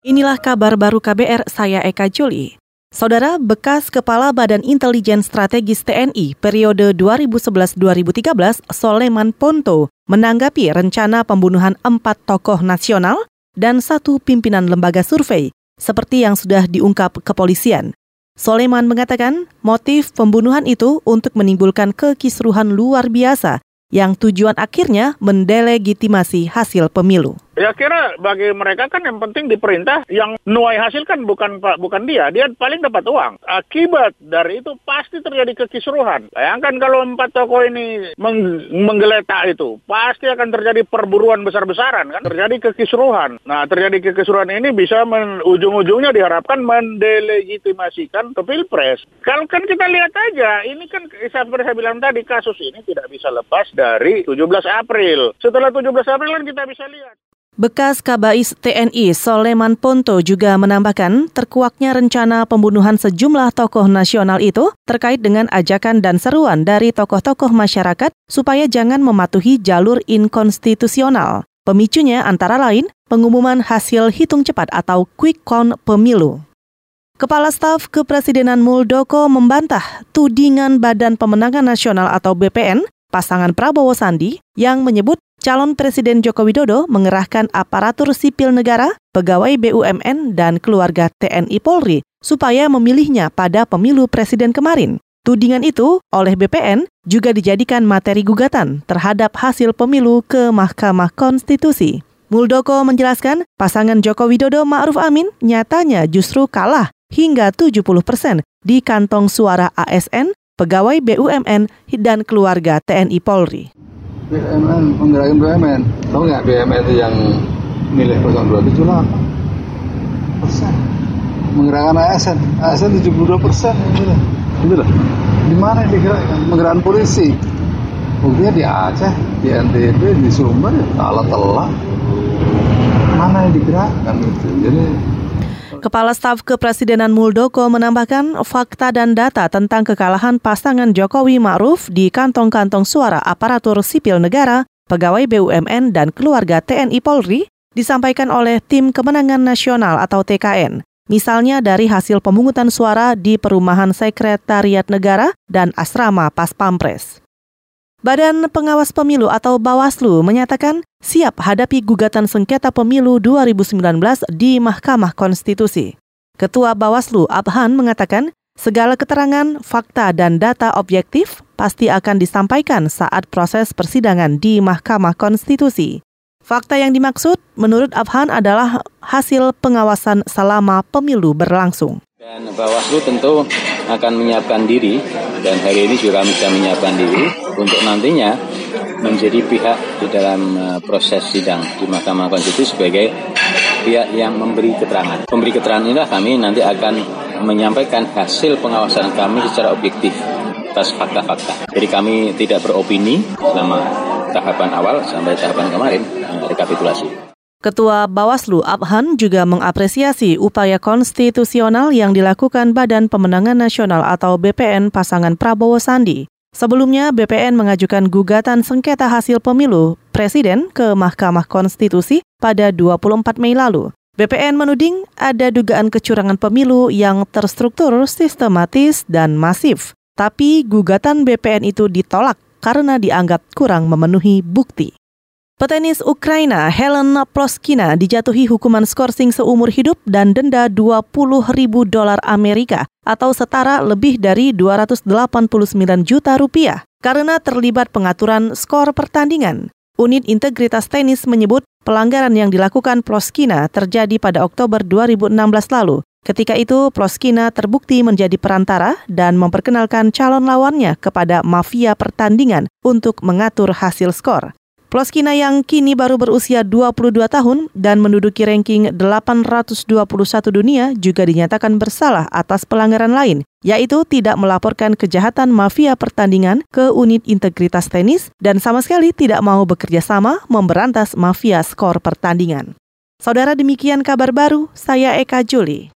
Inilah kabar baru KBR, saya Eka Juli. Saudara bekas Kepala Badan Intelijen Strategis TNI periode 2011-2013, Soleman Ponto, menanggapi rencana pembunuhan empat tokoh nasional dan satu pimpinan lembaga survei, seperti yang sudah diungkap kepolisian. Soleman mengatakan motif pembunuhan itu untuk menimbulkan kekisruhan luar biasa yang tujuan akhirnya mendelegitimasi hasil pemilu. Ya kira bagi mereka kan yang penting diperintah yang nuai hasil kan bukan bukan dia, dia paling dapat uang. Akibat dari itu pasti terjadi kekisruhan. Bayangkan kalau empat toko ini meng menggeletak itu, pasti akan terjadi perburuan besar-besaran kan, terjadi kekisruhan. Nah terjadi kekisruhan ini bisa ujung-ujungnya diharapkan mendelegitimasikan ke pilpres. Kalau kan kita lihat aja, ini kan seperti saya bilang tadi kasus ini tidak bisa lepas dari 17 April. Setelah 17 April kan kita bisa lihat. Bekas Kabais TNI Soleman Ponto juga menambahkan terkuaknya rencana pembunuhan sejumlah tokoh nasional itu terkait dengan ajakan dan seruan dari tokoh-tokoh masyarakat supaya jangan mematuhi jalur inkonstitusional. Pemicunya antara lain pengumuman hasil hitung cepat atau quick count pemilu. Kepala Staf Kepresidenan Muldoko membantah tudingan Badan Pemenangan Nasional atau BPN pasangan Prabowo Sandi yang menyebut calon Presiden Joko Widodo mengerahkan aparatur sipil negara, pegawai BUMN, dan keluarga TNI Polri supaya memilihnya pada pemilu presiden kemarin. Tudingan itu oleh BPN juga dijadikan materi gugatan terhadap hasil pemilu ke Mahkamah Konstitusi. Muldoko menjelaskan pasangan Joko Widodo Ma'ruf Amin nyatanya justru kalah hingga 70 persen di kantong suara ASN, pegawai BUMN, dan keluarga TNI Polri. BUMN, menggerakin BUMN. Tahu nggak BUMN itu yang milih 0278 persen. Menggerakkan ASN, ASN 72 persen. Gitu loh. Di mana digerakkan? Menggerakkan polisi. Buktinya di Aceh, di NTB, di Sumber, kalah telah. Mana yang digerakkan gitu. Jadi Kepala Staf Kepresidenan Muldoko menambahkan fakta dan data tentang kekalahan pasangan Jokowi Ma'ruf di kantong-kantong suara aparatur sipil negara, pegawai BUMN, dan keluarga TNI Polri disampaikan oleh Tim Kemenangan Nasional atau TKN. Misalnya dari hasil pemungutan suara di Perumahan Sekretariat Negara dan Asrama Pas Pampres. Badan Pengawas Pemilu atau Bawaslu menyatakan siap hadapi gugatan sengketa pemilu 2019 di Mahkamah Konstitusi. Ketua Bawaslu Abhan mengatakan segala keterangan, fakta, dan data objektif pasti akan disampaikan saat proses persidangan di Mahkamah Konstitusi. Fakta yang dimaksud menurut Abhan adalah hasil pengawasan selama pemilu berlangsung. Dan Bawaslu tentu akan menyiapkan diri dan hari ini juga kami sudah menyiapkan diri untuk nantinya menjadi pihak di dalam eh, proses sidang di Mahkamah Konstitusi sebagai pihak yang memberi keterangan. Memberi keterangan inilah kami nanti akan menyampaikan hasil pengawasan kami secara objektif atas fakta-fakta. Jadi kami tidak beropini selama tahapan awal sampai tahapan kemarin eh, rekapitulasi. Ketua Bawaslu Abhan juga mengapresiasi upaya konstitusional yang dilakukan Badan Pemenangan Nasional atau BPN pasangan Prabowo Sandi. Sebelumnya, BPN mengajukan gugatan sengketa hasil pemilu Presiden ke Mahkamah Konstitusi pada 24 Mei lalu. BPN menuding ada dugaan kecurangan pemilu yang terstruktur, sistematis, dan masif. Tapi gugatan BPN itu ditolak karena dianggap kurang memenuhi bukti. Petenis Ukraina Helen Ploskina dijatuhi hukuman skorsing seumur hidup dan denda 20 ribu dolar Amerika atau setara lebih dari 289 juta rupiah karena terlibat pengaturan skor pertandingan. Unit Integritas Tenis menyebut pelanggaran yang dilakukan Ploskina terjadi pada Oktober 2016 lalu. Ketika itu, Ploskina terbukti menjadi perantara dan memperkenalkan calon lawannya kepada mafia pertandingan untuk mengatur hasil skor. Ploskina yang kini baru berusia 22 tahun dan menduduki ranking 821 dunia juga dinyatakan bersalah atas pelanggaran lain, yaitu tidak melaporkan kejahatan mafia pertandingan ke unit integritas tenis dan sama sekali tidak mau bekerja sama memberantas mafia skor pertandingan. Saudara demikian kabar baru, saya Eka Juli.